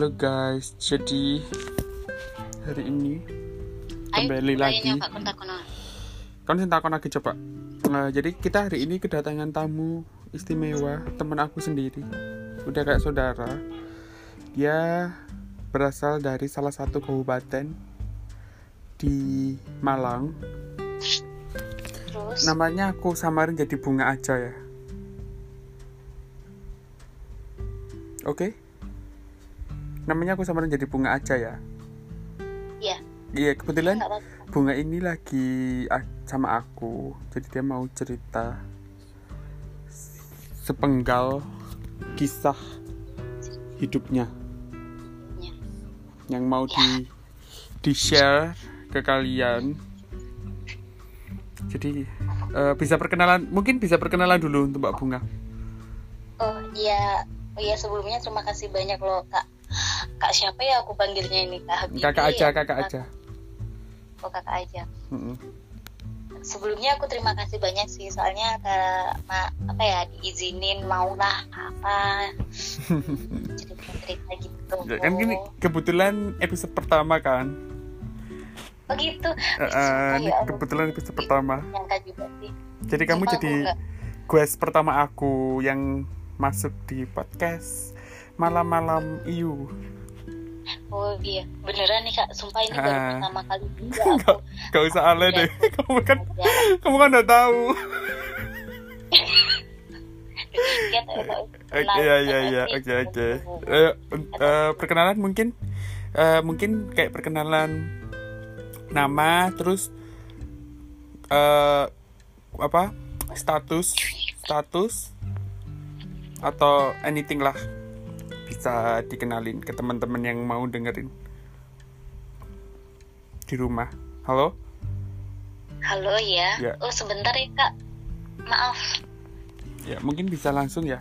Halo guys, jadi hari ini kembali lagi. Kan sing takon lagi coba. Nah, jadi kita hari ini kedatangan tamu istimewa, teman aku sendiri. Udah kayak saudara. Dia berasal dari salah satu kabupaten di Malang. Terus Namanya aku samarin jadi bunga aja ya. Oke? Namanya aku samarin jadi bunga aja ya. ya Iya, kebetulan bunga ini lagi sama aku. Jadi dia mau cerita sepenggal kisah hidupnya Ya. yang mau di di share ke kalian. Jadi eh, bisa perkenalan, mungkin bisa perkenalan dulu untuk Mbak Bunga. Oh iya, oh iya sebelumnya terima kasih banyak loh kak. Kak siapa ya aku panggilnya ini kak Habibie. Kakak aja, ya? kakak aja. Oh kakak aja. Mm-mm. Sebelumnya aku terima kasih banyak sih soalnya kak ma- apa ya diizinin mau lah apa cerita-cerita gitu. Ya, kan gini kebetulan episode pertama kan. Oh gitu. Eh, sumpah ini ya kebetulan episode pertama. Juga sih. Jadi kamu Sumpah jadi guest pertama aku yang masuk di podcast malam-malam iu. Oh iya, beneran nih kak. Sumpah ini baru Ah. pertama kali juga aku. Gak usah aneh deh. Kamu kan Ya, kamu kan udah tahu. ya, tahu, tahu. Oke Kenal, ya ya ya. tapi Oke oke. Eh, eh, perkenalan mungkin eh, mungkin kayak perkenalan nama terus eh apa status status atau anything lah bisa dikenalin ke teman-teman yang mau dengerin di rumah halo Halo ya. Ya. Oh sebentar ya kak. Maaf. ya mungkin bisa langsung ya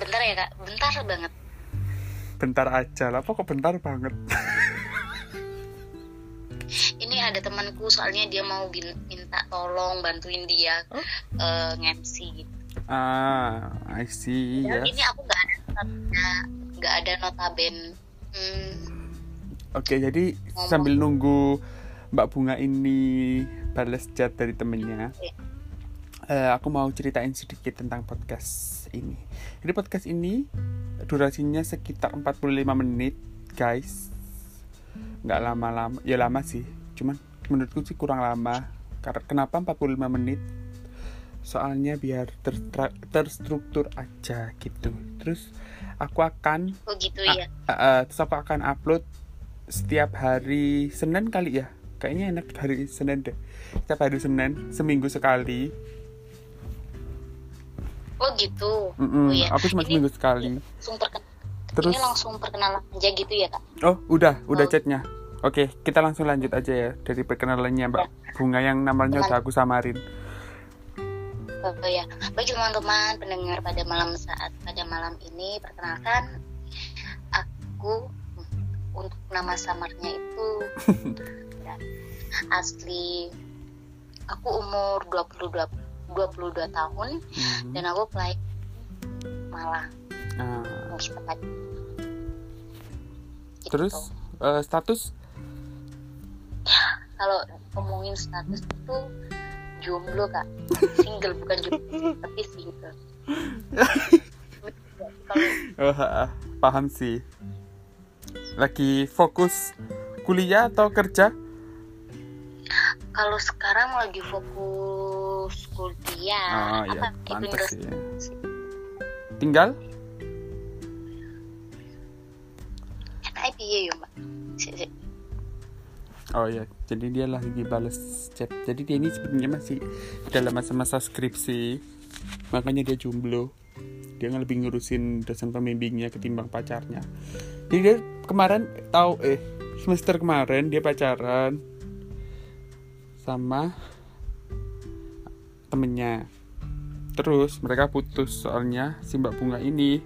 Bentar ya kak. Bentar banget. bentar aja lah kok bentar banget Ini ada temanku soalnya dia mau minta tolong bantuin dia eh, nge-MC gitu. ah I see Dan yes Ini aku nggak ada nggak nggak ada notaben. Hmm, Oke, jadi sambil nunggu Mbak Bunga ini balas chat dari temennya, Oke. eh, aku mau ceritain sedikit tentang podcast ini. Jadi podcast ini durasinya sekitar 45 menit, guys. Nggak lama-lama, ya lama sih. Cuman menurutku sih kurang lama. Karena kenapa 45 menit? Soalnya biar ter- terstruktur aja gitu. Terus aku akan oh gitu ya. Uh, uh, terus aku akan upload setiap hari Senin kali ya kayaknya enak hari Senin deh setiap hari Senin seminggu sekali Oh gitu. Mm-mm, Oh iya. aku cuma Ini seminggu sekali langsung perken- terus Ini langsung perkenalan aja gitu ya kak. oh udah udah Oh. chatnya oke kita langsung lanjut aja ya dari perkenalannya Mbak Bunga yang namanya udah aku samarin Oh ya, baik teman-teman pendengar pada malam saat pada malam ini perkenalkan aku untuk nama samarnya itu ya, asli aku umur 22 22 tahun Mhm. dan aku pelai Malang Ah, tepat. Gitu. terus eh, status kalau ngomongin status itu jomblo kak. Single bukan jomblo tapi single. Oh, ah, ah, paham sih. Lagi fokus kuliah atau kerja? Kalau sekarang lagi fokus kuliah. oh iya Apa? Inggris? sih. tinggal? Piye yo, Mbak? Sik, sik. Oh ya, jadi dia lagi balas chat. Jadi dia ini sebenarnya masih dalam masa-masa skripsi, makanya dia jomblo. Dia lebih ngurusin dosen pembimbingnya ketimbang pacarnya. Jadi dia kemarin tahu eh semester kemarin dia pacaran sama temennya. Terus mereka putus soalnya si Mbak Bunga ini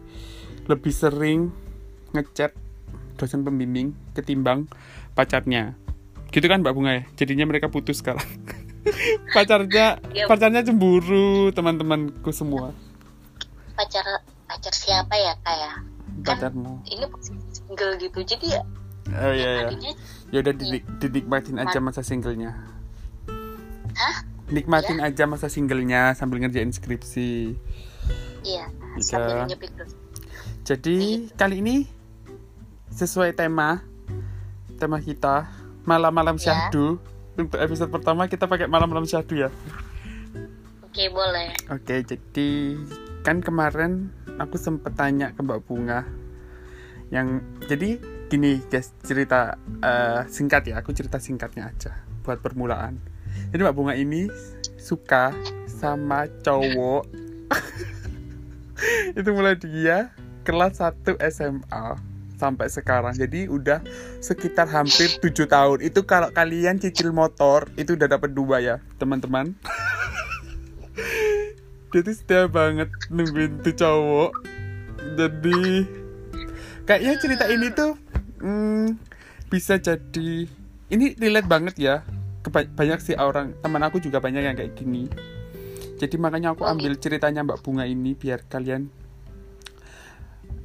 lebih sering ngechat dosen pembimbing ketimbang pacarnya gitu kan Mbak Bunga ya? Jadinya mereka putus sekarang. Pacarnya Iya. pacarnya cemburu teman-temanku semua. Pacar pacar siapa ya, Kak ya? kan pacarmu. ini single gitu jadi ya oh iya iya. tadinya ya udah didik, dinikmatin aja masa singlenya. Hah? Nikmatin aja masa singlenya sambil ngerjain skripsi. Iya Iya. sambil nyepik terus. Jadi kali ini sesuai tema tema kita malam-malam Ya. syahdu. Untuk episode pertama kita pakai malam-malam syahdu ya. Oke boleh. Oke, jadi kan kemarin aku sempet tanya ke Mbak Bunga yang jadi gini guys cerita eh, singkat ya, aku cerita singkatnya aja buat permulaan. Jadi Mbak Bunga ini suka sama cowok. Itu mulai dia kelas 1 SMA sampai sekarang. Jadi udah sekitar hampir tujuh tahun. Itu kalau kalian cicil motor itu udah dapat dua ya, teman-teman. Tuh setia banget nungguin tuh cowok. Jadi kayaknya cerita ini tuh hmm, bisa jadi ini relate banget ya. Keba- banyak sih orang teman aku juga banyak yang kayak gini. Jadi makanya aku ambil ceritanya Mbak Bunga ini biar kalian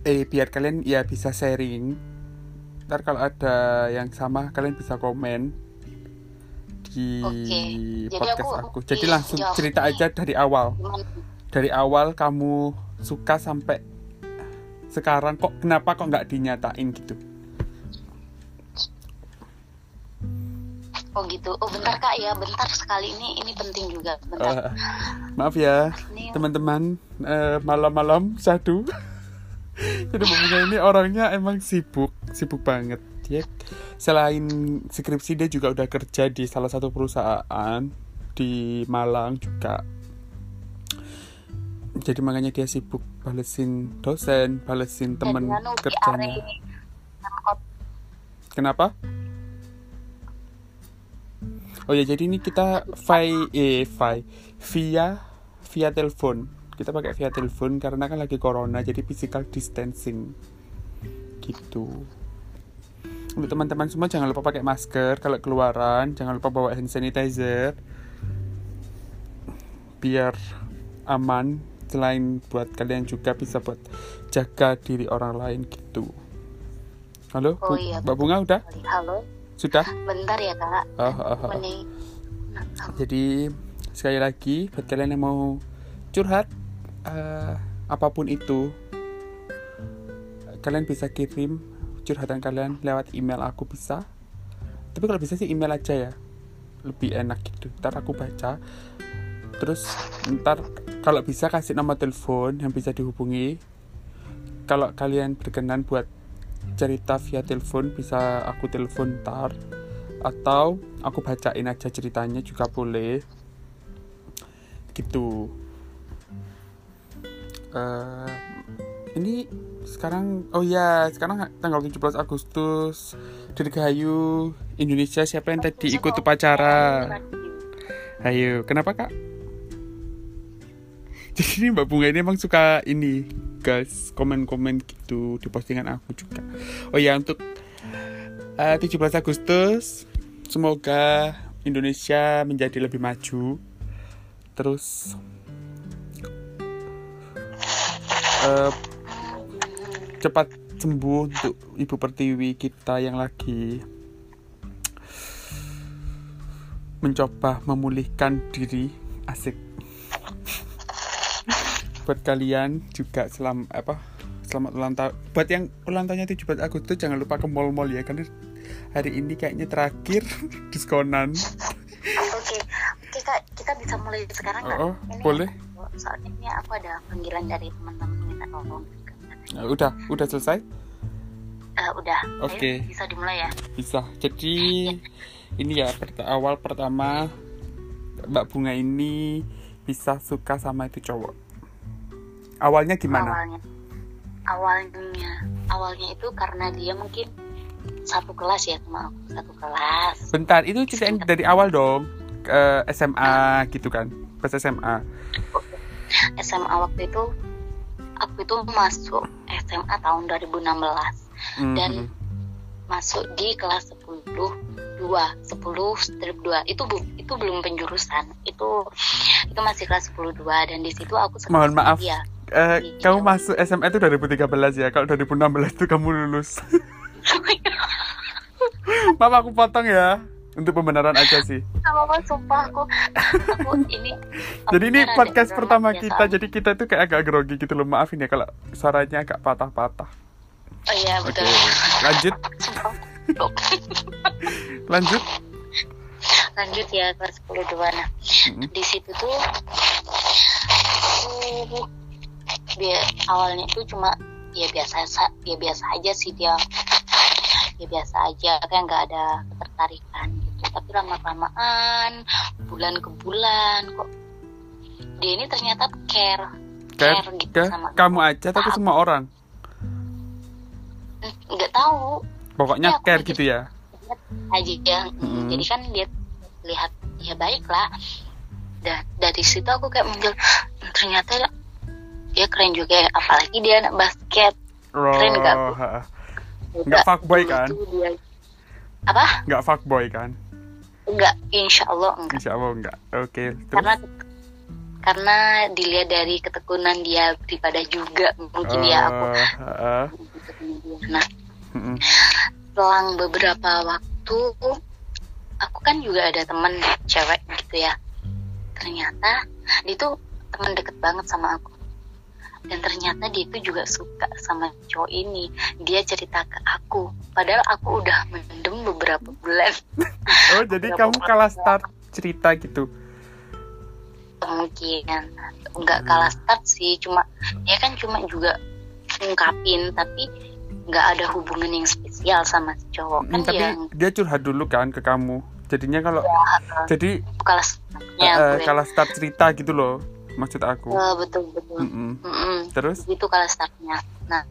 eh biar kalian ya bisa sharing. Ntar kalau ada yang sama kalian bisa komen di Oke. Jadi podcast aku. aku jadi langsung jawab cerita aja dari awal. Dari awal kamu suka sampai sekarang kok kenapa kok nggak dinyatain gitu? Oh gitu. Oh bentar kak. Ya bentar sekali. Ini ini penting juga. Bentar. Eh, maaf ya teman-teman. Eh, malam-malam satu jadi Bunga ini orangnya emang sibuk sibuk banget dia selain skripsi dia juga udah kerja di salah satu perusahaan di Malang juga jadi makanya dia sibuk balesin dosen balesin temen anu, kerjanya diare angkot. Kenapa? Oh ya, jadi ini kita vi eh vi via via telepon. Kita pakai via telepon karena kan lagi corona, jadi physical distancing. Gitu. Untuk teman-teman semua jangan lupa pakai masker kalau keluaran, jangan lupa bawa hand sanitizer. Biar aman selain buat kalian juga bisa buat jaga diri orang lain gitu. Halo, Oh Bu- iya, Mbak Bunga udah? halo Sudah? bentar ya kak Oh, oh, oh. Mending- Jadi sekali lagi buat kalian yang mau curhat eh, apa pun itu kalian bisa kirim curhatan kalian lewat email aku bisa. Tapi kalau bisa sih email aja ya. Lebih enak gitu. Ntar aku baca. Terus ntar kalau bisa kasih nomor telepon yang bisa dihubungi. Kalau kalian berkenan buat cerita via telepon bisa aku telepon ntar atau aku bacain aja ceritanya juga boleh gitu Eh, ini sekarang oh ya sekarang tanggal 17 Agustus Dirgahayu Indonesia siapa yang tadi ikut upacara? Ayo kenapa kak? Jadi ini Mbak Bunga ini emang suka ini guys komen-komen gitu di postingan aku juga. Oh ya untuk eh, 17 Agustus semoga Indonesia menjadi lebih maju. Terus eh, cepat sembuh untuk Ibu Pertiwi kita yang lagi mencoba memulihkan diri asik buat kalian juga selam apa selamat ulang tahun buat yang ulang tahunnya 17 Agustus jangan lupa ke mall-mall ya karena hari ini kayaknya terakhir diskonan Oke, oke kak, kita bisa mulai sekarang? Oh, oh, Ini boleh. Soalnya ini aku ada panggilan dari teman-teman minta tolong. Nah, udah udah selesai Eh, udah. Oke. Ayo, bisa dimulai ya. bisa jadi ini ya awal pertama Mbak Bunga ini bisa suka sama itu cowok awalnya gimana Awalnya, awalnya, awalnya itu karena dia mungkin satu kelas ya sama aku, satu kelas. bentar itu ceritain dari awal dong ke SMA gitu kan pas SMA SMA waktu itu, aku itu masuk SMA tahun 2016 Mhm. dan masuk di kelas 10 2 10 strip 2 itu bu- itu belum penjurusan itu itu masih kelas 10 2 dan di situ aku mohon maaf dia eh, Gitu. kamu masuk SMA itu 2013 ya. Kalau 2016 itu kamu lulus. Maaf aku potong ya. Untuk pembenaran aja sih. Sama apa sumpah aku aku ini Jadi ini podcast pertama biasa. kita. Jadi kita tuh kayak agak grogi gitu loh. Maafin ya kalau suaranya agak patah-patah. Oh iya Oke. betul. Lanjut, lanjut. Lanjut ya kelas 10 dua nah. Mm-mm. Di situ tuh aku dia awalnya tuh cuma ya biasa sa- ya biasa aja sih dia ya biasa aja kayak nggak ada ketertarikan tapi lama kelamaan bulan ke bulan kok dia ini ternyata care Care care gitu ke sama kamu aja ke semua orang? Hmm, nggak tahu Pokoknya aku care gitu ya. aja ya Mm. jadi kan dia lihat ya baik lah dan dari situ aku kayak muncul ternyata dia keren juga ya apalagi dia anak basket Keren nggak, Bu? Oh, ha. Nggak fuckboy kan? dia- apa Nggak fuckboy kan? Enggak insya Allah enggak Insya Allah enggak. Oke, terus? karena karena dilihat dari ketekunan dia daripada juga mungkin ya aku ha. nah Mm-mm. selang beberapa waktu aku kan juga ada temen cewek gitu ya ternyata dia tuh teman deket banget sama aku dan ternyata dia itu juga suka sama cowok ini. Dia cerita ke aku. Padahal aku udah mendem beberapa bulan. Oh, jadi kamu kalah start cerita gitu. kemungkinan nggak kalah start sih. Cuma dia kan cuma juga ngungkapin tapi nggak ada hubungan yang spesial sama si cowok. Kan Hmm, tapi dia dia curhat dulu kan ke kamu. Jadinya kalau jadi kalah gue. kalah start cerita gitu loh. Maksud aku. Eh, betul betul Mm-mm. Mm-mm. Terus? itu kalau startnya nah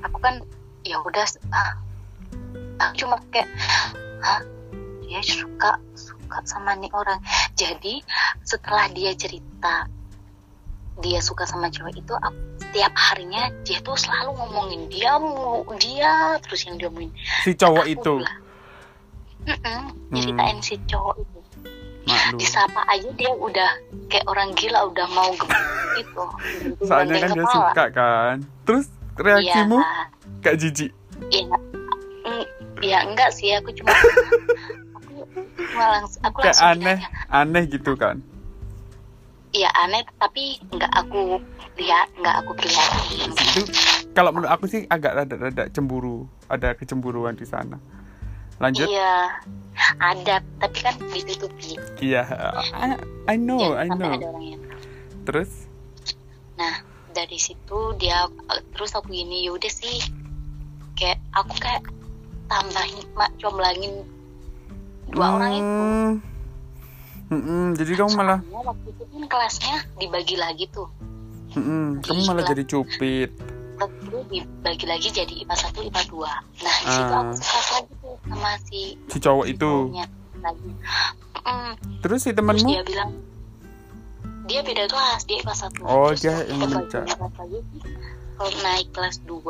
aku kan ya udah ah, aku cuma kayak Hah, dia suka suka sama nih orang jadi setelah dia cerita dia suka sama cewek itu aku, setiap harinya dia tuh selalu ngomongin dia mulu dia terus yang dia ngomongin Si cowok Aku itu. "Mm-mm," nyeritain si cowok itu Maklum. disapa aja dia udah kayak orang gila udah mau gitu Soalnya kan dia suka kan. Terus reaksimu Iya, kayak jijik. ya, mm, ya enggak sih aku cuma aku cuma langsung aku Kayak langsung aneh, bilang, aneh gitu kan. ya aneh tapi enggak aku lihat enggak aku perlihatin Itu kalau menurut aku sih agak rada-rada cemburu. Ada kecemburuan di sana. Lanjut. iya ada tapi kan ditutupi Iya, I, I know, Oh, I know. ada orang yang. Terus? nah dari situ dia terus aku gini yaudah sih kayak aku kayak tambahin mak comblangin dua orang itu Hmm. Mm-mm, jadi kamu malah, waktu itu kan kelasnya dibagi lagi tuh mm-mm, kamu malah jadi cupid. Kelas itu dibagi lagi jadi IPA 1, IPA 2 nah di situ Ah. aku sekelas lagi tuh sama si Si cowok si itu. lagi Mm, Terus si terus temanmu? dia bilang dia beda kelas dia IPA 1 Oh, terus dia yang kelas lagi kalau naik kelas 2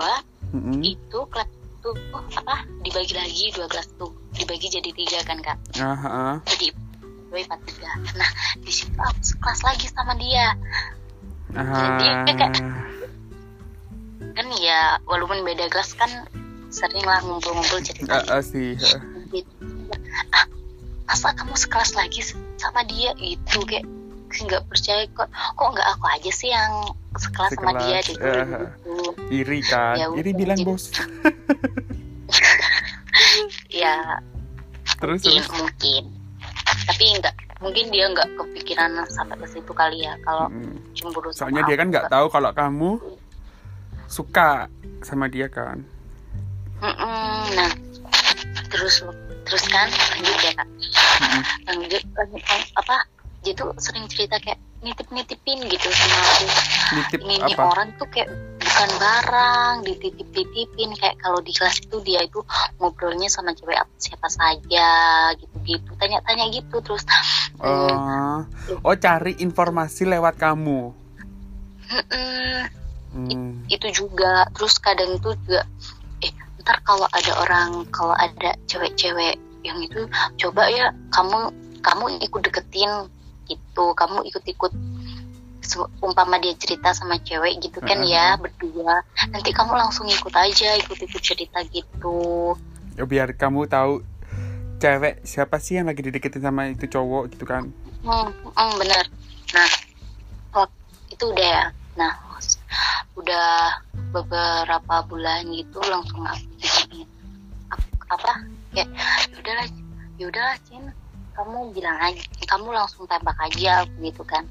Mm-mm. itu kelas itu apa dibagi lagi dua kelas tuh dibagi jadi tiga kan kak Ah, ah. jadi dua IPA 3 nah di situ aku sekelas lagi sama dia Jadi, Ah. kayak- kan ya walaupun beda kelas kan sering lah ngumpul-ngumpul cerita Ah, ah, sih. ah. gitu. ah masa kamu sekelas lagi sama dia itu kayak nggak percaya kok kok nggak aku aja sih yang sekelas sama Sekelas, dia gitu, gitu. Iri kan? Ya Iri bilang jadi- bos. ya Terus mungkin terus. mungkin tapi nggak mungkin dia nggak kepikiran sampai ke situ kali ya kalau Mm. cemburu sama Soalnya dia kan nggak tahu kalau kamu suka sama dia kan. Nah terus terus kan lanjut ya kak Mm-mm. lanjut lanjut apa dia tuh sering cerita kayak nitip nitipin gitu sama aku Nitip ini apa? orang tuh kayak bukan barang dititip titipin kayak kalau di kelas itu dia itu ngobrolnya sama cewek apa siapa saja gitu gitu tanya tanya gitu terus hmm, Oh, oh cari informasi lewat kamu. Hmm. itu juga. Terus kadang itu juga eh ntar kalau ada orang kalau ada cewek-cewek yang itu coba ya kamu kamu ikut deketin gitu. Kamu ikut-ikut umpama dia cerita sama cewek gitu kan Heeh. ya berdua. Nanti kamu langsung ikut aja ikut-ikut cerita gitu. Ya, biar kamu tahu cewek siapa sih yang lagi dideketin sama itu cowok gitu kan. Hmm, hmm, bener. Nah itu udah ya. Nah udah beberapa bulan gitu langsung aku gini apa? Kayak yaudahlah yaudahlah Cin. Kamu bilang aja kamu langsung tembak aja gitu kan.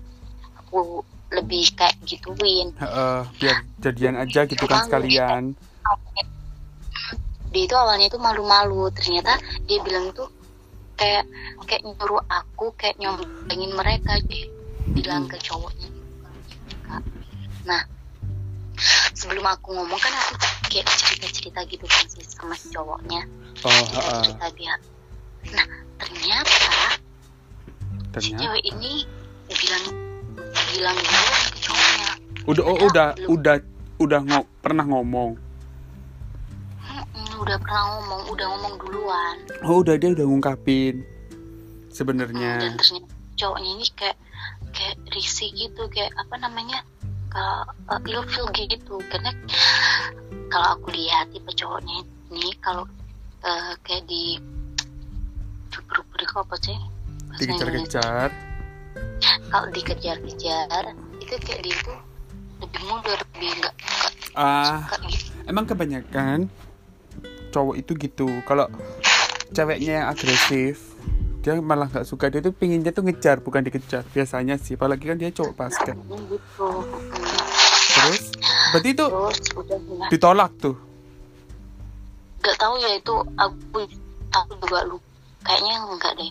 Aku lebih kayak gituin. Heeh, biar jadian aja gitu kan sekalian. dia itu awalnya itu malu-malu. Ternyata dia bilang tuh kayak kayak nyuruh aku kayak nyombangin mereka dia bilang ke cowoknya. Nah sebelum aku ngomong kan aku kayak cerita-cerita gitu kan sih sama si cowoknya. Oh heeh. cerita dia. Nah ternyata si ternyata. cewek ini bilang bilang dulu ke cowoknya. Udah oh, udah belum. udah udah ngo- pernah ngomong? "Mm-mm, udah pernah ngomong udah ngomong duluan. Oh udah dia udah ngungkapin Hmm, dan sebenarnya ternyata cowoknya ini kayak kayak risih gitu kayak apa namanya kalau uh, ilfil gitu karena kalau aku lihat tipe cowoknya ini kalau uh, kayak di itu apa sih? Dikejar-kejar. Kalau dikejar-kejar itu kayak dia itu lebih mundur lebih enggak ah suka gitu. emang kebanyakan cowok itu gitu. Kalau ceweknya yang agresif dia malah nggak suka. Dia tuh pinginnya tuh ngejar bukan dikejar. Biasanya sih apalagi kan dia cowok basket. Gitu. Hmm. terus berarti itu terus udah ditolak tuh? Nggak tahu ya itu aku aku juga lu. Kayaknya enggak deh.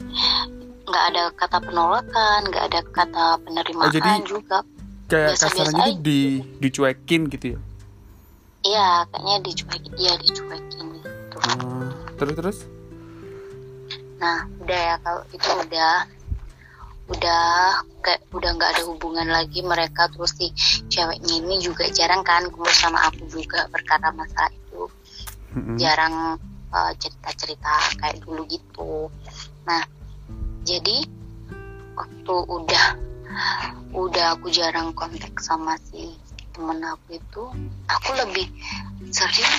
Nggak ada kata penolakan nggak ada kata penerimaan Oh, jadi- juga. kayak Biasa-biasa kasarnya aja. di dicuekin gitu ya? Iya kayaknya dicuekin iya dicuekin gitu. Ah, terus terus? Nah udah ya kalau itu udah udah kayak udah nggak ada hubungan lagi mereka terus si ceweknya ini juga jarang kan kumpul sama aku juga perkara masalah itu jarang uh, cerita-cerita kayak dulu gitu. Nah, jadi waktu udah udah aku jarang kontak sama si temen aku itu, aku lebih sering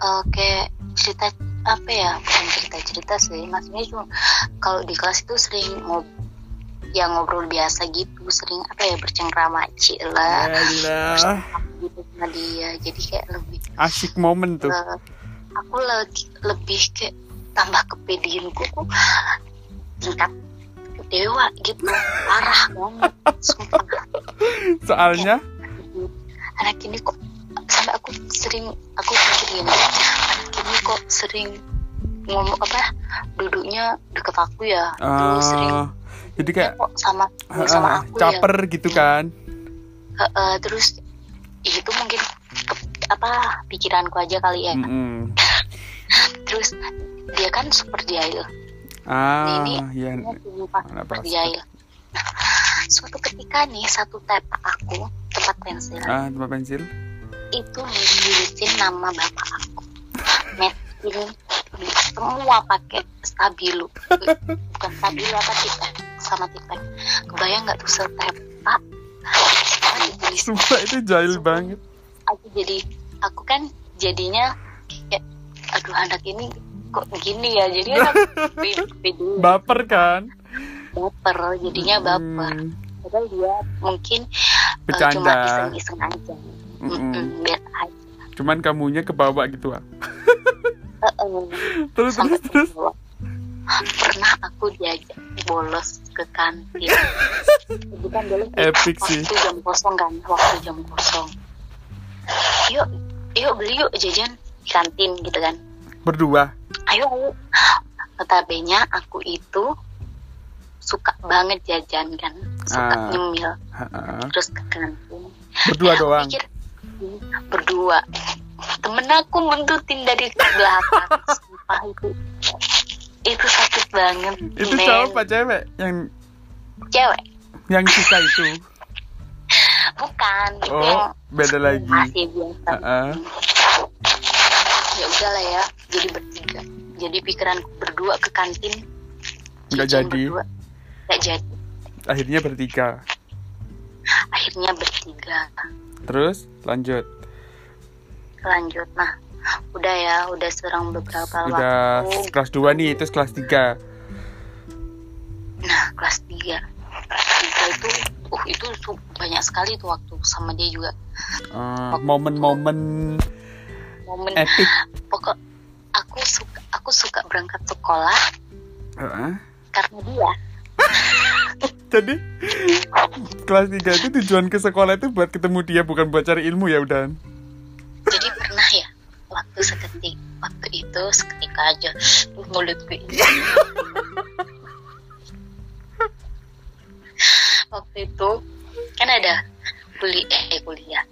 uh, kayak cerita apa ya bukan cerita-cerita sih maksudnya cuma kalau di kelas itu sering ngob ya ngobrol biasa gitu sering apa ya bercengkrama cila. Gitu sama dia jadi kayak lebih asik momen tuh. Eh, aku lagi lebih kayak tambah kepedeanku kok tingkat dewa gitu parah banget sumpah. Soalnya? Anak ini kok sampai aku sering aku pikir gini anak ini kok sering ngomong apa duduknya deket aku ya terus sering ah, jadi kayak kok sama ah, sama aku ya? caper gitu kan. Eh, eh, terus itu mungkin ke- apa pikiranku aja kali ya. Mm-mm. terus dia kan super jahil. Ah Ini- ya anak super jahil. Nah, suatu ketika nih satu tepak aku tempat pensil. Ah tempat pensil. Itu ditulisin nama bapak aku. Metin semua pakai stabilo. Bukan stabilo apa tipek sama tipek kebayang nggak tuh ditulis sumpah itu jahil banget. aku jadi aku kan jadinya kayak aduh anak ini kok gini ya? Jadi baper kan? Baper jadinya baper. Hmm, padahal dia mungkin eh, Bercanda. cuma iseng-iseng aja. Mm-mm. Mm-mm, biasa aja. Cuman kamunya kebawa gitu ah terus sampai terus terus. kebawa. Pernah aku diajak bolos ke kantin. Bukan bolos Epic sih. waktu jam kosong kan waktu jam kosong. Yuk yuk beli yuk jajan di kantin gitu kan. Berdua? Ayo notabene aku itu suka banget jajan kan suka Ah. nyemil. Terus ke kantin. Berdua Aku doang? pikir, "Hmm, berdua. Temen aku muntutin dari belakang sumpah itu itu sakit banget itu men. cowok apa cewek? Yang cewek. Yang suka itu? Bukan itu oh yang beda lagi. masih biasa. Ha-ha. ya udahlah ya jadi bertiga. Jadi pikiranku berdua ke kantin. Nggak jadi. berdua. nggak jadi. Akhirnya bertiga? Akhirnya bertiga. Terus lanjut. Lanjut nah udah ya udah serang beberapa udah waktu. kelas 2 nih itu kelas 3 nah kelas 3 kelas 3 itu uh itu banyak sekali tuh waktu sama dia juga. Eh, momen-momen momen. epic. Pokok aku suka aku suka berangkat sekolah Heeh. karena dia. Jadi kelas 3 itu tujuan ke sekolah itu buat ketemu dia bukan buat cari ilmu ya udah waktu seketik waktu itu seketika aja. Mulutku ini. Waktu itu kan ada kuliah eh kuliah.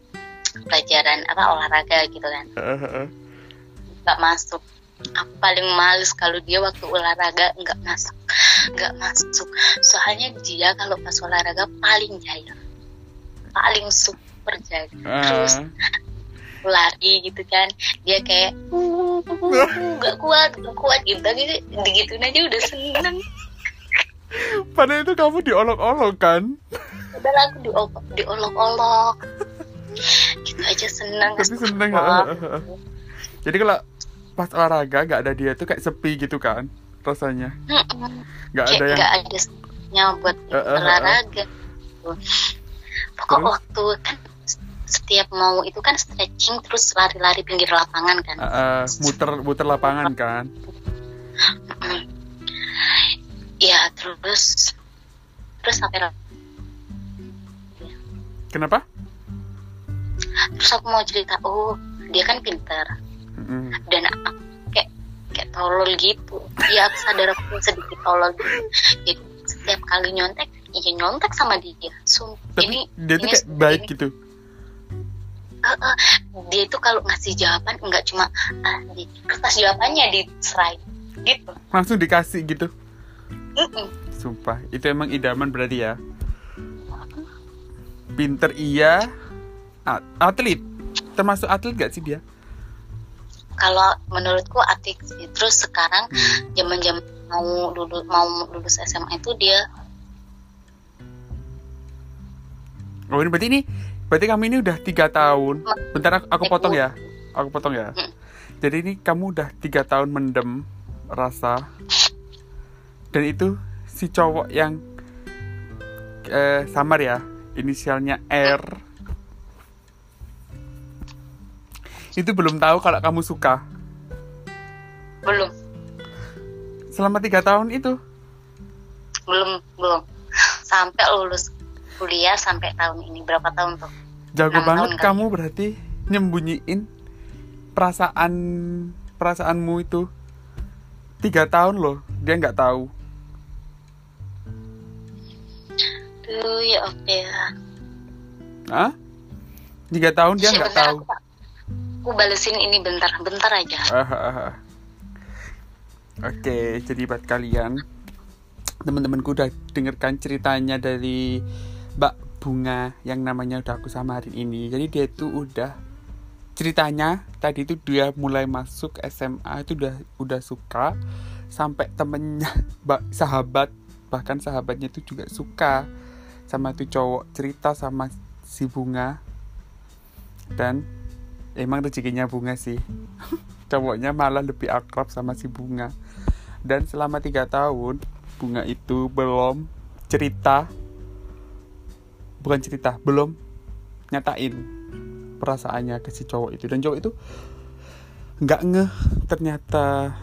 Pelajaran apa olahraga gitu kan. Nggak masuk. Aku paling males kalau dia waktu olahraga nggak masuk. Nggak masuk. Soalnya dia kalau pas olahraga paling jaya paling super jaya terus lari gitu kan. Dia kayak "Uh, nggak kuat nggak kuat gitu. Tapi digituin aja udah seneng. Padahal itu kamu diolok-olok kan? Padahal aku diolok diolok-olok. Gitu aja seneng. Tapi seneng jadi kalau pas olahraga nggak ada dia tuh kayak sepi gitu kan rasanya? Nggak ada yang nggak ada buat eh, olahraga. Pokok Terus? waktu kan setiap mau itu kan stretching terus lari-lari pinggir lapangan kan. Eh, eh, muter muter lapangan kan? Mm. ya terus terus sampai kenapa? Terus aku mau cerita oh dia kan pintar. Mm-mm. dan aku kayak kayak tolol gitu. Ya aku sadar aku sedikit tolol. Gitu. jadi setiap kali nyontek ya nyontek sama dia. Sumpah, tapi ini dia tuh ini- kayak baik ini- gitu dia itu kalau ngasih jawaban nggak cuma ah, di kertas jawabannya diserai gitu. Langsung dikasih gitu? Sumpah itu emang idaman berarti ya? Pinter iya. Atlet. Termasuk atlet gak sih dia? Kalau menurutku atik sih. Terus sekarang Hmm. zaman zaman mau lulus mau lulus SMA itu dia. Oh ini berarti ini berarti kamu ini udah tiga tahun. Bentar aku, aku potong ya. Aku potong ya. Hmm. jadi ini kamu udah tiga tahun mendem rasa. Dan itu si cowok yang eh, samar ya. Inisialnya R. Itu belum tahu kalau kamu suka. Belum. Selama tiga tahun itu? Belum belum. Sampai lulus kuliah sampai tahun ini. Berapa tahun tuh? Jago banget tahun kali. kamu berarti nyembunyiin perasaan perasaanmu itu tiga tahun loh dia nggak tahu. Tuh ya oke ya. Ah tiga tahun dia nggak tahu. aku, aku balesin ini bentar bentar aja. Ah, ah, ah. Oke, jadi buat kalian teman-temanku udah dengarkan ceritanya dari Mbak Bunga yang namanya udah aku samarin ini. Jadi dia itu udah ceritanya tadi itu dia mulai masuk SMA itu udah udah suka. Sampai temennya mbak sahabat bahkan sahabatnya itu juga suka. Sama tuh cowok cerita sama si bunga. Dan emang rezekinya bunga sih. Cowoknya malah lebih akrab sama si bunga. Dan selama tiga tahun bunga itu belum cerita bukan cerita belum nyatain perasaannya ke si cowok itu. Dan cowok itu nggak ngeh ternyata.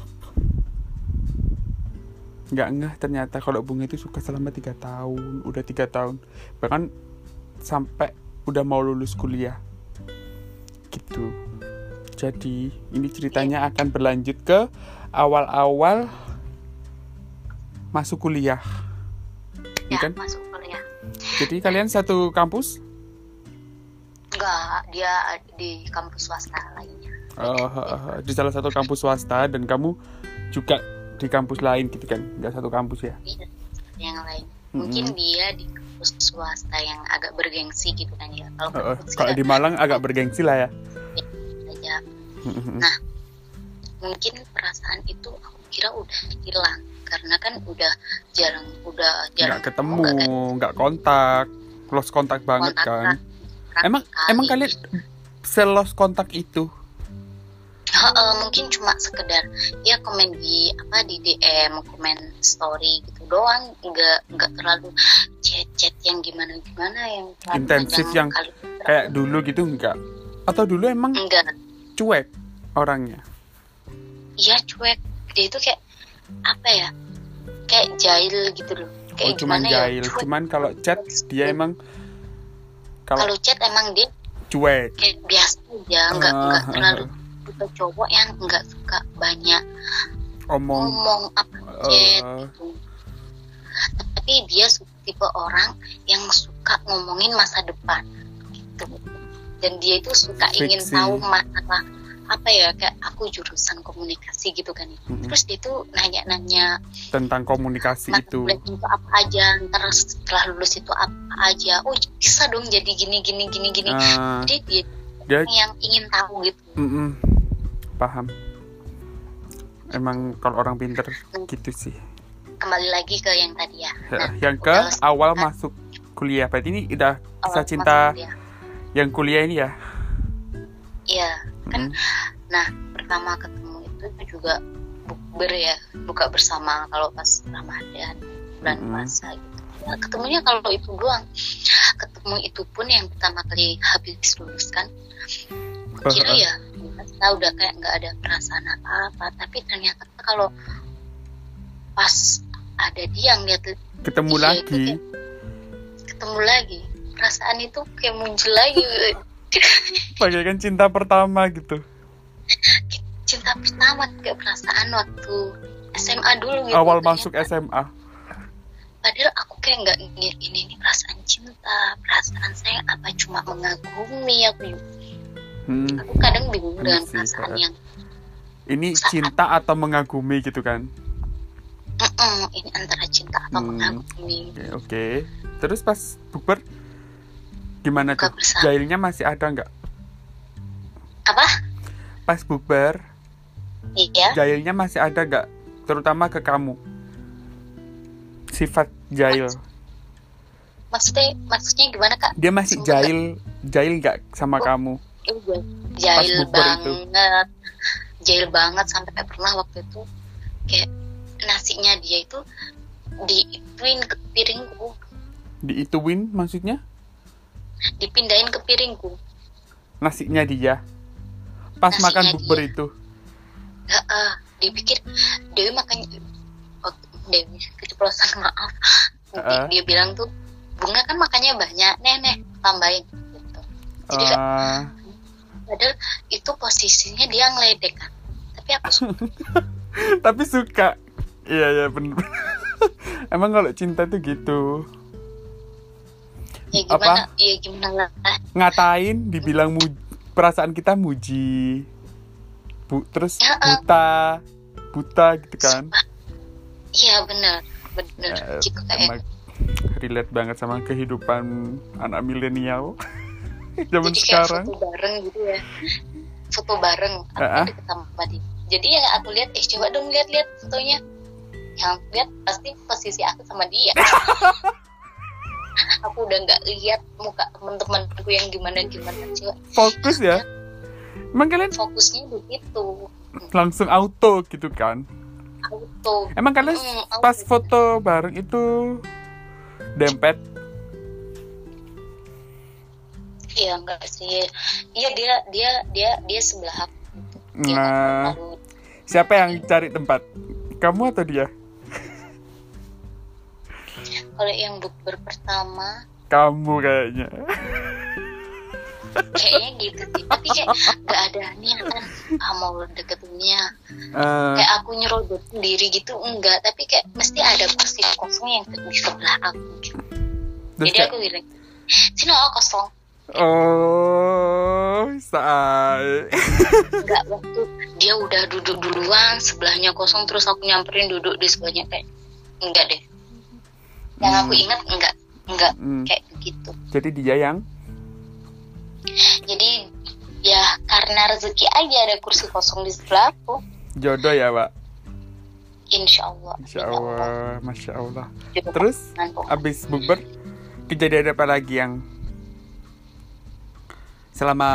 Nggak ngeh ternyata kalau bunga itu suka selama tiga tahun udah tiga tahun. Bahkan sampai udah mau lulus kuliah. Gitu. Jadi ini ceritanya akan berlanjut ke awal-awal masuk kuliah. Ya Iya kan? masuk jadi kalian satu kampus? Enggak dia di kampus swasta lainnya. Oh, di salah satu kampus swasta dan kamu juga di kampus lain gitu kan? Nggak satu kampus ya? Iya, yang lain. Mungkin Mm-mm. dia di kampus swasta yang agak bergengsi gitu kan ya. Kalau Oh, oh, kampus kalau ya di Malang agak bergengsi lah ya. Aja Nah, mungkin perasaan itu aku kira udah hilang. Karena kan udah jarang udah jarang nggak ketemu nggak kan? nggak kontak. Lost kontak banget kontak kan? emang emang kalian selos kontak itu? Heeh, mungkin cuma sekedar ya komen di apa di DM komen story gitu doang. Nggak nggak terlalu chat chat yang gimana gimana yang Intensif yang kali. kayak dulu gitu enggak atau dulu emang enggak cuek orangnya? Iya cuek dia itu kayak apa ya kayak jahil gitu loh. Oh kayak cuman gimana jahil. ya cuman kalau chat dia emang kalau chat emang dia cuek. kayak biasa aja nggak Ah, nggak ah, terlalu tipe cowok yang nggak suka banyak omong. ngomong apa chat eh, gitu. Tapi dia tipe orang yang suka ngomongin masa depan gitu. Dan dia itu suka ingin Fiksi. tahu masalah apa ya kayak aku jurusan komunikasi gitu kan ya. Mm-mm. terus dia tuh nanya-nanya tentang komunikasi itu. itu apa aja ntar setelah lulus itu apa aja. Oh bisa dong jadi gini gini gini gini. Ah, jadi dia dia yang ingin tahu gitu. Mm-mm, paham. Emang kalau orang pinter gitu sih. Kembali lagi ke yang tadi ya. Nah yang ke awal kan? masuk kuliah. Berarti ini udah kisah cinta yang kuliah ini ya? Iya, kan. Nah pertama ketemu itu juga bukber ya buka bersama kalau pas Ramadan bulan Mm-mm. puasa gitu. Ya, ketemunya kalau itu doang. Ketemu itu pun yang pertama kali habis lulus kan. Gua kira ya kita udah kayak nggak ada perasaan apa-apa tapi ternyata kalau pas ada dia ngeliat ketemu Iya, lagi. itu kayak- ketemu lagi. Perasaan itu kayak muncul lagi bagaikan cinta pertama gitu. Cinta pertama kayak perasaan waktu SMA dulu gitu awal Ternyata- masuk SMA padahal aku kayak nggak ngeliat ini ini perasaan cinta perasaan sayang apa cuma mengagumi aku Hmm, aku kadang bingung Iya dengan sih, perasaan yang ini cinta atau mengagumi gitu kan? "Mm-mm, ini antara cinta atau Hmm. mengagumi. Oke oke. Terus pas bukber gimana tuh jahilnya masih ada nggak? Apa? Pas bukber iya. jahilnya masih ada nggak? Terutama ke kamu. Sifat jahil maksudnya maksudnya gimana kak? Dia masih Semoga- jahil jahil nggak sama Oh. kamu? Iya, jahil bukber itu. banget. Jahil banget sampai pernah waktu itu. Kayak nasinya dia itu diituin ke piringku. Diituin maksudnya dipindahin ke piringku. Nasinya dia. Pas Nasinya makan bukber dia. itu. Heeh, dipikir Dewi makanya waktu Dewi keceplosan maaf. Heeh. dia bilang tuh bunga kan makannya banyak nih tambahin gitu. Jadi Ah, padahal itu posisinya dia ngeledek kan. Tapi aku suka. Tapi suka. Iya iya bener. Emang kalau cinta tuh gitu ya gimana? Ya gimana? Lah ngatain dibilang mu- perasaan kita muji. Bu terus Ya, eh. buta buta gitu kan? Iya bener bener Eh, gitu emang kayak relate banget sama kehidupan anak milenial zaman jadi sekarang. foto bareng gitu ya. Foto bareng aku Ah, ah. deket sama dia jadi yang aku lihat eh coba dong lihat-lihat fotonya. Yang lihat pasti posisi aku sama dia aku udah nggak lihat muka teman-temanku yang gimana gimana coba. Fokus ya? Emang kalian fokusnya di situ langsung auto gitu kan? Auto. Emang kalian Mm, auto. pas foto bareng itu dempet? Iya enggak sih. Iya dia dia dia dia sebelah aku. Nah siapa yang cari tempat? Kamu atau dia kalau yang bukber pertama kamu kayaknya. kayaknya gitu sih. Tapi kayak nggak ada niatan ah mau deketinnya. Eh, kayak aku nyerobot sendiri gitu enggak. Tapi kayak mesti ada posisi kosong yang di sebelah aku gitu. jadi kayak, aku bilang sini oh kosong. Oh say. Enggak waktu dia udah duduk duluan sebelahnya kosong terus aku nyamperin duduk di sebelahnya kayak enggak deh yang aku Hmm. ingat enggak enggak Hmm, kayak begitu jadi dia yang? Jadi ya karena rezeki aja ada kursi kosong di sebelah aku. Jodoh ya pak insya Allah Insya Allah Masya Allah. Jodoh terus abis bukber kejadian apa lagi yang selama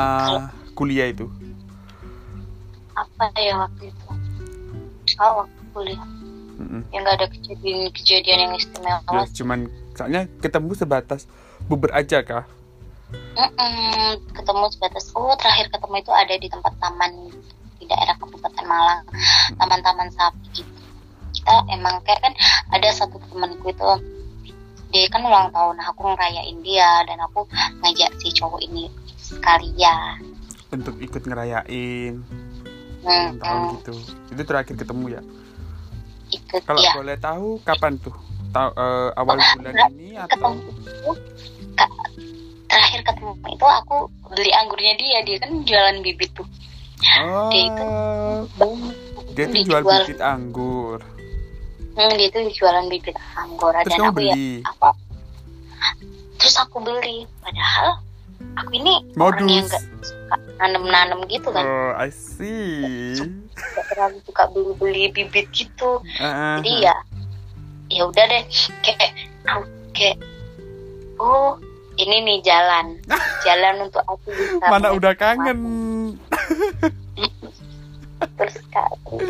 kuliah itu? Apa ya waktu itu? Oh waktu kuliah Mm-mm. yang nggak ada kejadian-kejadian yang istimewa. Ya, cuman soalnya ketemu sebatas buber aja kah? Mm-mm, ketemu sebatas oh terakhir ketemu itu ada di tempat taman di daerah Kabupaten Malang taman-taman sapi. Gitu kita emang kayak kan ada satu temanku itu dia kan ulang tahun nah aku ngerayain dia dan aku ngajak si cowok ini sekalian untuk ikut ngerayain hmm, tahun hmm, gitu. Itu terakhir ketemu ya ikut kalau ya. boleh tahu kapan tuh? Tahu eh, awal Oh, bulan ini atau ketemu terakhir ketemu itu aku beli anggurnya dia. Dia kan jualan bibit tuh. Oh dia itu dia tuh jual. bibit anggur. Hmm, dia tuh jualan bibit anggur. Terus dan aku ya beli? apa? Terus aku beli. Padahal aku ini orang yang modus. gak suka nanem-nanem gitu kan. Oh I see. Gak terlalu suka beli-beli bibit gitu. Ah, jadi ya ya udah deh. Kayak aku kayak oh ini nih jalan. Jalan untuk aku bisa mana udah kangen. Terus sekali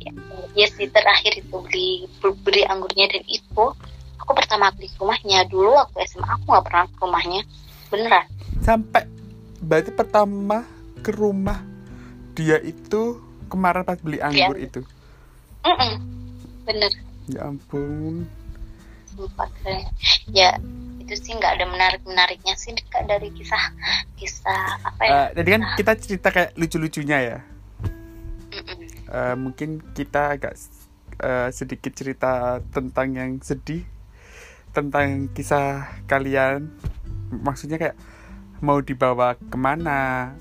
ya, ya sih terakhir itu beli beli anggurnya dan itu aku pertama kali ke rumahnya. Dulu waktu SMA aku nggak pernah ke rumahnya beneran? Sampai berarti pertama ke rumah dia itu kemarin pas beli anggur itu? Mm-mm. bener. Ya ampun. Keren. Ya itu sih nggak ada menarik menariknya sih Kak, dari kisah kisah apa ya? Eh, jadi kan kita cerita kayak lucu-lucunya ya? Mm-mm. Eh, mungkin kita agak eh, sedikit cerita tentang yang sedih tentang kisah kalian maksudnya kayak mau dibawa ke mana?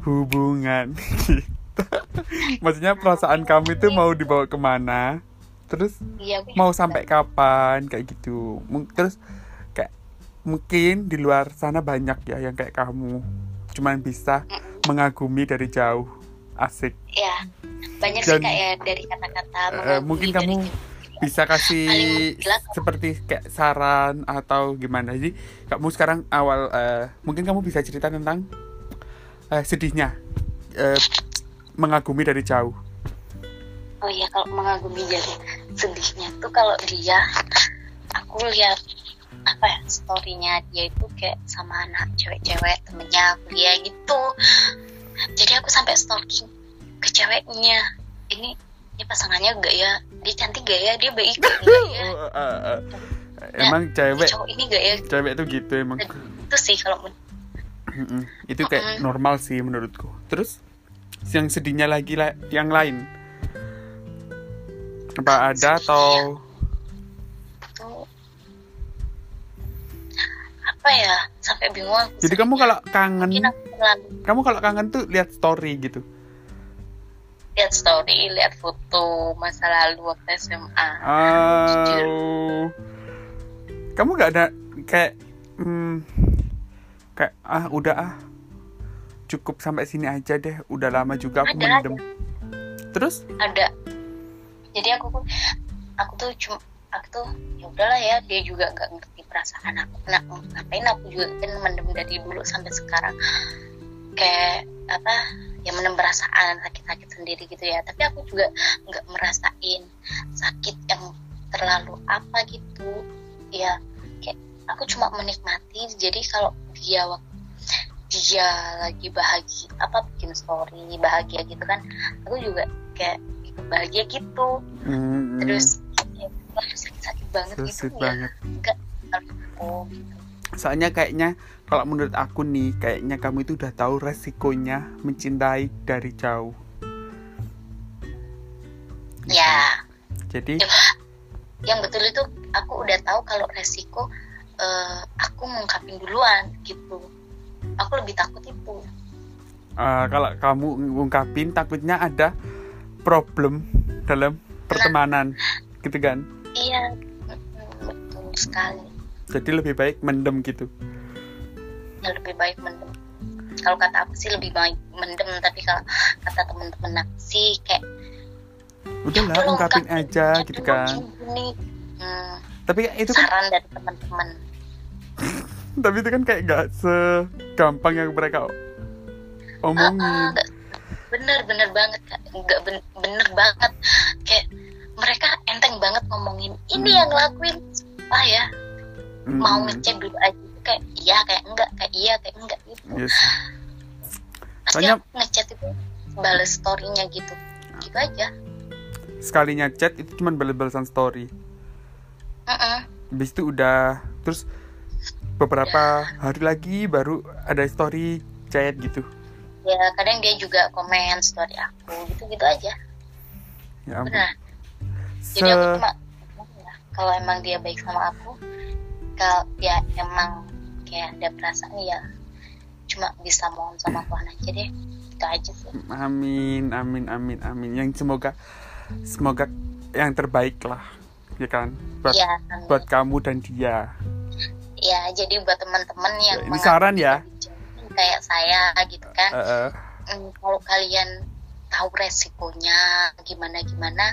Hubungan gitu. Maksudnya perasaan kamu itu mau dibawa ke mana? Terus iya mau sampai kapan? Kayak gitu. Terus kayak mungkin di luar sana banyak ya yang kayak kamu. Cuman bisa mengagumi dari jauh. Asik. Ya banyak Dan- sih kak ya dari kata-kata mengagumi mungkin dari kamu jauh. Bisa kasih seperti kayak saran atau gimana? Jadi kamu sekarang awal eh, mungkin kamu bisa cerita tentang eh, sedihnya eh, mengagumi dari jauh. Oh iya kalau mengagumi jadi sedihnya tuh kalau dia aku lihat apa ya storynya dia itu kayak sama anak cewek-cewek temennya kuliah gitu. Jadi aku sampai stalking ke ceweknya. Ini ini pasangannya enggak ya? Dia cantik gak ya? Dia baik gak ya? Oh, eh, eh. emang Ini cewek cowok ini gak ya? cewek tuh gitu emang. Itu sih kalau itu kayak normal sih menurutku. Terus yang sedihnya lagi lah yang lain? Apa ada atau tuh apa ya? Sampai bingung jadi kamu kalau kangen kamu kalau kangen tuh lihat story gitu lihat story lihat foto masa lalu waktu SMA Oh. Kamu nggak ada kayak hmm, kayak ah udah ah. Cukup sampai sini aja deh. Udah lama juga aku Ada, mendem. Terus? Ada. Jadi aku aku tuh cuma aku tuh ya udahlah ya dia juga nggak ngerti perasaan aku. Nah, ngapain aku juga kan mendem dari dulu sampai sekarang kayak apa ya mendem perasaan sakit-sakit sendiri gitu ya. Tapi aku juga nggak merasain sakit yang terlalu apa gitu. Ya kayak aku cuma menikmati. Jadi kalau dia waktu dia lagi bahagia apa bikin story bahagia gitu kan aku juga kayak bahagia gitu. Hmm, terus ya, sakit-sakit banget so gitu ya. banget. enggak aku gitu. Soalnya kayaknya kalau menurut aku nih kayaknya kamu itu udah tahu resikonya mencintai dari jauh. ya. Jadi? Yang betul itu aku udah tahu kalau resiko eh, aku ngungkapin duluan gitu. Aku lebih takut itu. Eh, kalau kamu ngungkapin takutnya ada problem dalam pertemanan gitu kan. iya. Betul sekali. Jadi lebih baik mendem gitu. Ya lebih baik mendem. Kalau kata aku sih lebih baik mendem tapi kalau kata temen-temen aku sih kayak Udahlah "Tolong ungkapin ungkapin aja gitu kan. gini, gini." Hmm, Tapi itu kan saran dari teman-teman tapi itu kan kayak gak segampang yang mereka omongin. Ah, ah, bener bener banget nggak ben- bener banget. Kayak mereka enteng banget ngomongin ini Hmm. yang lakuin ah ya. Mm, mau ngecek dulu aja kayak iya kayak enggak kayak iya kayak enggak gitu. Yes. pasti Soalnya- ngechat itu balas storynya gitu. Gitu aja. Sekalinya chat itu cuma balas-balasan story. Mm-mm. habis itu udah terus beberapa hari lagi baru ada story chat gitu. Ya kadang dia juga komen story aku gitu gitu aja. Ya ampun. Benar Se jadi aku cuma ya, kalau emang dia baik sama aku kalau dia emang kayak ada perasaan ya cuma bisa mohon sama Tuhan aja deh. Itu aja sih. Amin amin amin amin. Yang semoga semoga yang terbaik lah ya kan? Buat ya amin. buat kamu dan dia. Ya jadi buat teman-teman yang Ya, ini menganggap saran ya. kayak saya gitu kan. Eh, Hmm, kalau kalian tahu resikonya gimana gimana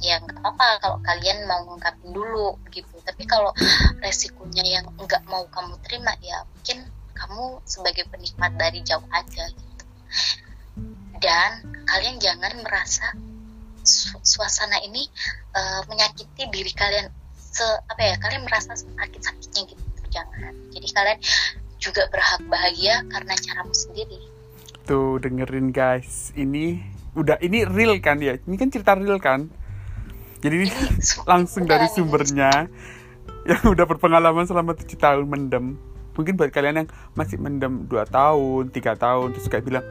ya nggak apa kalau kalian mau ngungkapin dulu gitu. Tapi kalau resikonya yang nggak mau kamu terima ya mungkin kamu sebagai penikmat dari jauh aja gitu. Dan kalian jangan merasa su- suasana ini eh, menyakiti diri kalian. Se apa ya kalian merasa sakit sakitnya gitu. Jangan. Jadi kalian juga berhak bahagia karena caramu sendiri. Tuh dengerin guys. Ini udah ini real kan ya? Ini kan cerita real kan jadi langsung dari sumbernya yang udah berpengalaman selama tujuh tahun mendem. Mungkin buat kalian yang masih mendem dua tahun tiga tahun terus kayak bilang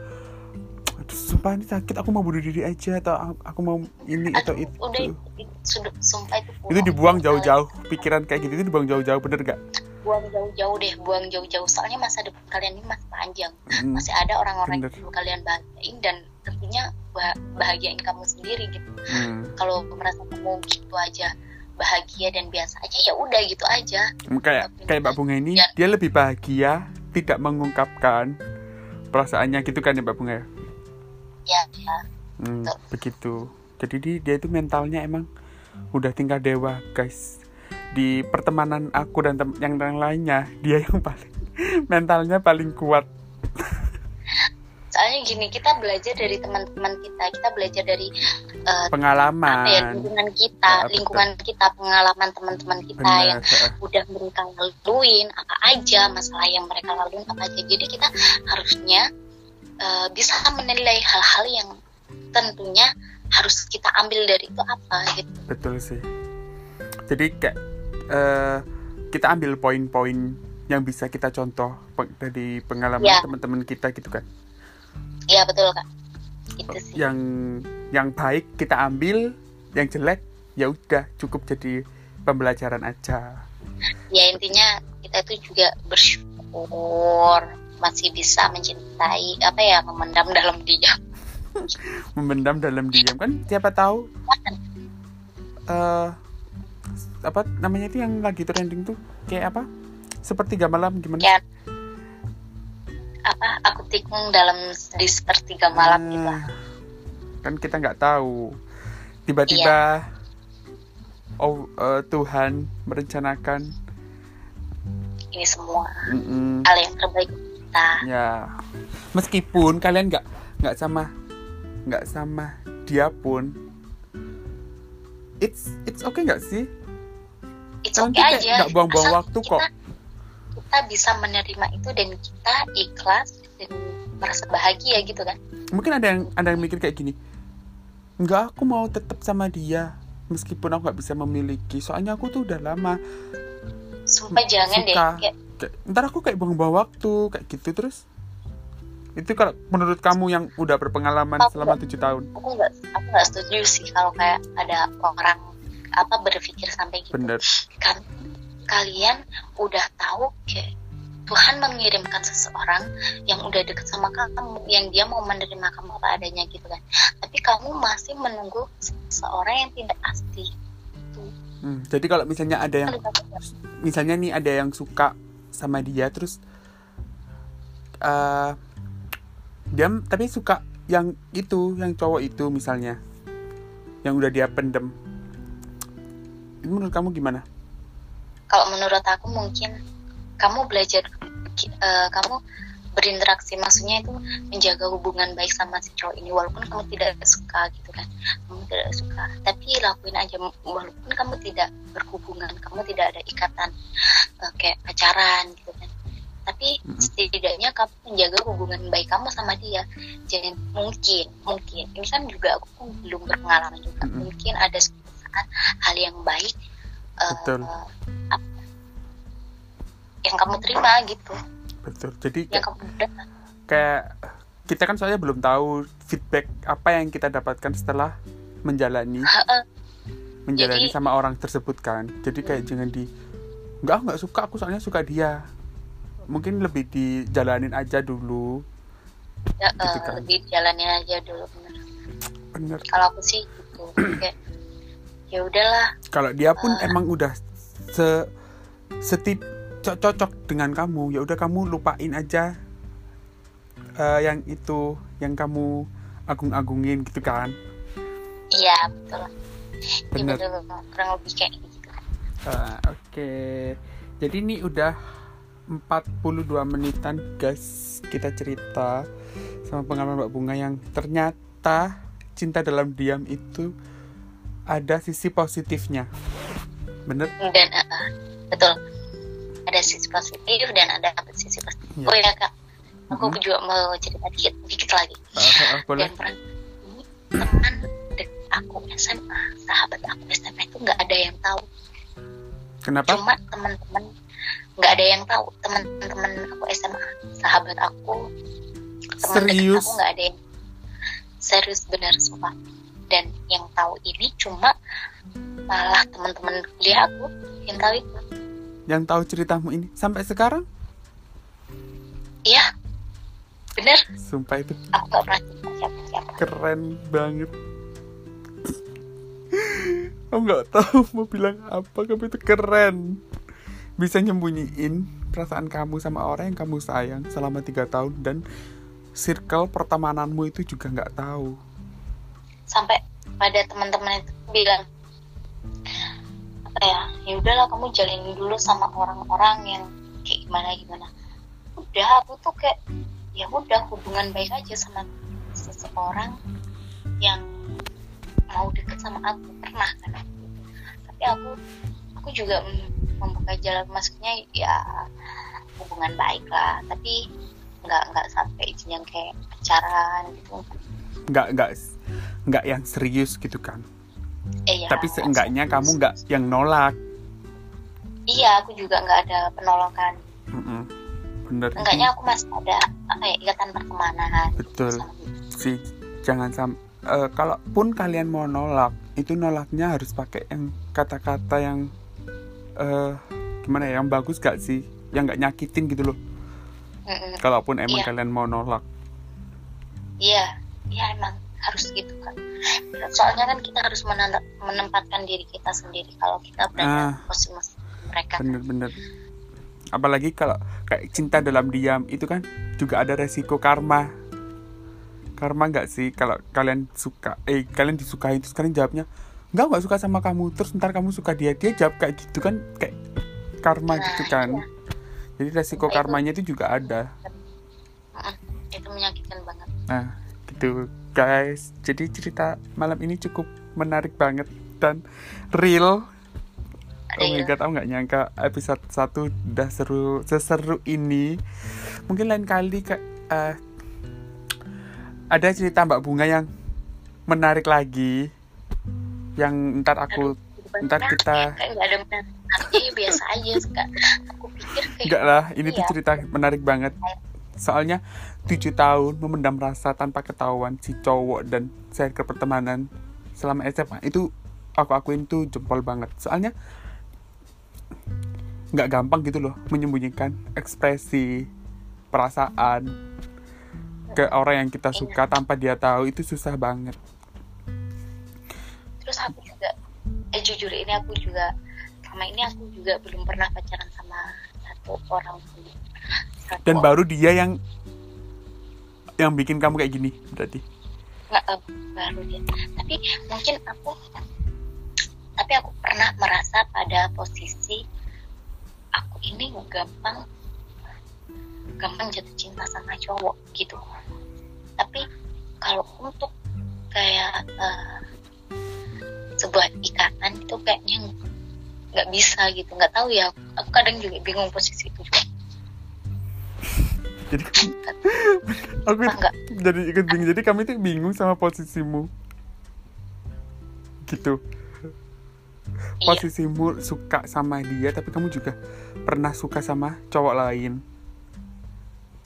aduh sumpah ini sakit aku mau bunuh diri aja atau aku- mau ini atau itu. udah itu, sumpah itu itu dibuang Buang jauh-jauh pikiran kayak gitu itu dibuang jauh-jauh bener gak buang jauh-jauh deh buang jauh-jauh. Soalnya masa depan kalian ini masih panjang. Hmm, masih ada orang-orang yang perlu kalian bahagiain dan tentunya bah- bahagiain kamu sendiri gitu. Hmm. kalau merasa kamu gitu aja bahagia dan biasa aja ya udah gitu aja. Kayak kayak Mbak Bunga ini Ya. dia lebih bahagia tidak mengungkapkan perasaannya gitu kan ya Mbak Bunga ya ya ya Hmm, Betul. begitu. Jadi di- dia itu mentalnya emang udah tingkat dewa, guys. Di pertemanan aku dan tem- yang yang lainnya, dia yang paling mentalnya paling kuat. soalnya gini kita belajar dari teman-teman kita kita belajar dari eh, apa ya Pengalaman. lingkungan kita betul. lingkungan kita pengalaman teman-teman kita yang Benar. heeh. udah mereka laluin apa aja masalah yang mereka laluin apa aja jadi kita harusnya eh, bisa menilai hal-hal yang tentunya harus kita ambil dari itu apa gitu Betul sih. Jadi kayak eh, kita ambil poin-poin yang bisa kita contoh dari pengalaman Ya. teman-teman kita gitu kan. ya betul kak itu sih Yang yang baik kita ambil, yang jelek ya udah cukup jadi pembelajaran aja. ya intinya kita itu juga bersyukur masih bisa mencintai apa ya memendam dalam diam. Memendam dalam diam. Kan siapa tahu eh apa namanya itu yang lagi trending tuh kayak apa? Sepertiga malam gimana? Ya. Apa aku tikung dalam di sepertiga malam gitu. Ah, kan kita nggak tahu. Tiba-tiba oh eh, Tuhan merencanakan ini semua. Mm-mm, hal yang terbaik kita ya meskipun kalian nggak nggak sama nggak sama dia pun it's it's okay nggak sih it's Kalian okay aja nggak buang-buang waktu kita, kok. kita bisa menerima itu dan kita ikhlas dan merasa bahagia gitu kan mungkin ada yang ada yang mikir kayak gini nggak aku mau tetap sama dia meskipun aku nggak bisa memiliki soalnya aku tuh udah lama sumpah jangan deh suka. kayak Kayak, ntar aku kayak buang-buang waktu kayak gitu terus. Itu kalau menurut kamu yang udah berpengalaman Aku selama tujuh tahun? aku nggak aku nggak setuju sih kalau kayak ada orang apa berpikir sampai gitu. Bener. Kan kalian udah tahu kayak Tuhan mengirimkan seseorang yang udah deket sama kamu yang dia mau menerima kamu apa adanya gitu kan. Tapi kamu masih menunggu seseorang yang tidak pasti Hmm, jadi kalau misalnya ada yang misalnya nih ada yang suka sama dia terus eh dia tapi suka yang itu yang cowok itu misalnya yang udah dia pendem. Itu menurut kamu gimana? Kalau menurut aku mungkin kamu belajar uh, kamu berinteraksi. Maksudnya itu menjaga hubungan baik sama si cowok ini walaupun kamu tidak suka gitu kan. Kamu tidak suka. Tapi lakuin aja walaupun kamu tidak berhubungan kamu tidak ada ikatan uh, kayak pacaran gitu kan. Tapi mm-hmm. setidaknya kamu menjaga hubungan baik kamu sama dia. Jadi mungkin mungkin. Ini kan juga aku belum berpengalaman juga. Mm-hmm. mungkin ada saat hal yang baik uh, yang kamu terima gitu betul. Jadi kayak, kayak kita kan soalnya belum tahu feedback apa yang kita dapatkan setelah menjalani menjalani jadi, sama orang tersebut kan. Jadi kayak hmm. jangan di nggak nggak suka aku soalnya suka dia. Mungkin lebih dijalanin aja dulu. Ya, gitu kan. lebih jalanin aja dulu bener. Bener. Kalau aku sih gitu kayak ya udahlah. Kalau dia pun uh, emang udah se setip cocok dengan kamu. Ya udah kamu lupain aja uh, yang itu yang kamu agung-agungin gitu kan. Iya betul. Benar kurang lebih kayak gitu. Uh, oke. Okay. jadi ini udah 42 menitan guys. Kita cerita sama pengalaman Mbak Bunga yang ternyata cinta dalam diam itu ada sisi positifnya. Bener? Dan uh, betul ada sisi positif dan ada sisi positif. Ya. oh ya kak. Aku hmm. juga mau cerita dikit dikit lagi. Uh, uh, boleh. dan ini teman dek aku SMA sahabat aku SMA itu nggak ada yang tahu. Kenapa? Cuma teman-teman nggak ada yang tahu. Teman-teman aku SMA sahabat aku teman serius aku nggak ada yang serius benar sumpah. Dan yang tahu ini cuma malah teman-teman kuliah aku yang tahu itu yang tahu ceritamu ini sampai sekarang? Iya, bener. Sumpah itu. Aku gak pernah siapa-siapa. Keren banget. Aku nggak tahu mau bilang apa, tapi itu keren. Bisa nyembunyiin perasaan kamu sama orang yang kamu sayang selama tiga tahun dan circle pertemananmu itu juga nggak tahu. Sampai pada teman-teman itu bilang apa ya? Ya udahlah kamu jalin dulu sama orang-orang yang kayak gimana gimana. Udah aku tuh kayak ya udah hubungan baik aja sama seseorang yang mau deket sama aku. Pernah kan tapi aku aku juga membuka jalan. Maksudnya ya hubungan baik lah. Tapi nggak nggak sampai yang kayak pacaran gitu. Nggak nggak nggak yang serius gitu kan iya, tapi seenggaknya kamu nggak yang nolak. Iya aku juga nggak ada penolakan. Mm -mm. bener enggaknya aku masih ada apa ya ikatan pertemanan. Betul. Sih jangan sam uh, kalaupun kalian mau nolak itu nolaknya harus pakai yang kata-kata yang uh, gimana ya yang bagus gak sih? Yang nggak nyakitin gitu loh. Mm -mm. kalaupun emang iya. kalian mau nolak. Iya. Iya emang harus gitu kan soalnya kan kita harus menempatkan diri kita sendiri kalau kita berada ah, posisi mereka. Bener-bener apalagi kalau kayak cinta dalam diam itu kan juga ada resiko karma. Karma nggak sih? Kalau kalian suka eh kalian disukai terus kalian jawabnya nggak nggak suka sama kamu. Terus ntar kamu suka dia dia jawab kayak gitu kan kayak karma nah, gitu kan. iya. jadi resiko nah, karmanya itu, itu juga ada. Itu menyakitkan banget. Nah gitu guys jadi cerita malam ini cukup menarik banget dan real Oh my god, aku nggak nyangka episode 1 udah seru seseru ini. Mungkin lain kali kak uh, ada cerita Mbak Bunga yang menarik lagi, yang ntar aku Aduh, ntar kita nggak ada biasa aja Aku pikir kayak Enggak lah, ini iya. tuh cerita menarik banget. Soalnya tujuh tahun memendam rasa tanpa ketahuan si cowok dan ke pertemanan selama SMA itu aku akuin tuh jempol banget. Soalnya nggak gampang gitu loh menyembunyikan ekspresi perasaan ke orang yang kita suka tanpa dia tahu itu susah banget. Terus aku juga eh jujur ini aku juga sama ini aku juga belum pernah pacaran sama satu orang satu dan baru dia yang yang bikin kamu kayak gini berarti? Nggak uh, baru dia. Tapi mungkin aku tapi aku pernah merasa pada posisi aku ini gampang gampang jatuh cinta sama cowok gitu. Tapi kalau untuk kayak uh, sebuah ikatan itu kayaknya nggak bisa gitu. Nggak tahu ya aku kadang juga bingung posisi itu juga jadi aku enggak. jadi ikut bingung. Jadi kami tuh bingung sama posisimu. Gitu. Iya. posisimu suka sama dia tapi kamu juga pernah suka sama cowok lain.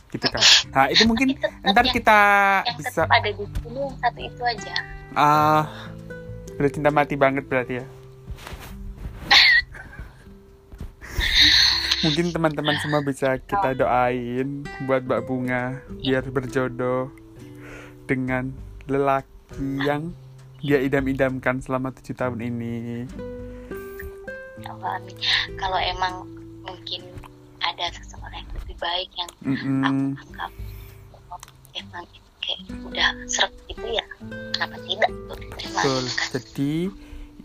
Gitu kan. Nah itu mungkin tetap ntar yang- kita yang bisa ada di sini yang satu itu aja. Ah udah cinta mati banget berarti ya mungkin teman-teman semua bisa kita doain buat Mbak Bunga biar berjodoh dengan lelaki yang dia idam-idamkan selama tujuh tahun ini Allah amin kalau emang mungkin ada seseorang yang lebih baik yang Mm-mm. aku anggap emang kayak udah seret gitu ya kenapa tidak Betul. Jadi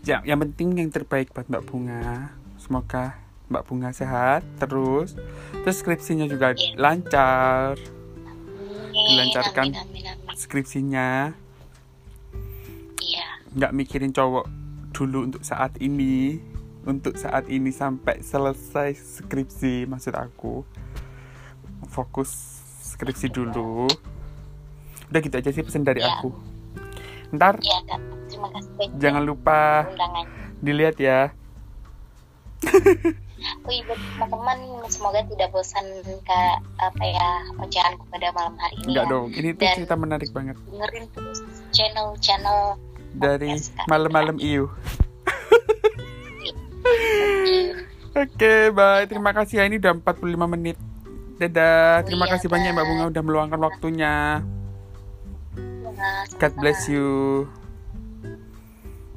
ya, yang penting yang terbaik buat Mbak Bunga. Semoga Mbak Bunga sehat terus. Terus skripsinya juga Iya. lancar. Amin, Dilancarkan. amin, amin, amin. Skripsinya iya nggak mikirin cowok dulu untuk saat ini. Untuk saat ini sampai selesai skripsi maksud aku. Fokus skripsi dulu. Udah gitu aja sih pesan dari Iya. aku. Ntar iya terima kasih jangan lupa undangan dilihat ya. oh iya buat teman-teman semoga tidak bosan ke apa ya ocehanku pada malam hari ini Enggak ya. dong, ini tuh Dan- cerita menarik banget dengerin terus channel-channel dari malam-malam iu. Oke, bye. Terima kasih ya. Ini udah 45 menit. Dadah. Terima Iya, kasih banyak Mbak. Bunga udah meluangkan waktunya. God bless you.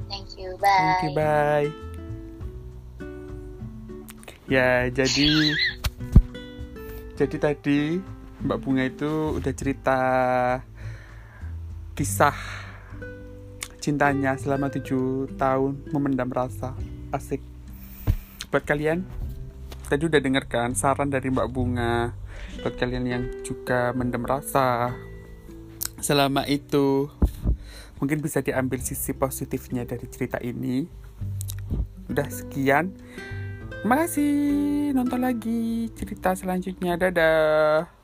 thank you bye Thank you, bye. Ya, jadi jadi tadi Mbak Bunga itu udah cerita kisah cintanya selama tujuh tahun memendam rasa asik. Buat kalian tadi udah denger kan saran dari Mbak Bunga? Buat kalian yang juga mendem rasa selama itu mungkin bisa diambil sisi positifnya dari cerita ini. Udah sekian terima kasih nonton lagi cerita selanjutnya. Dadah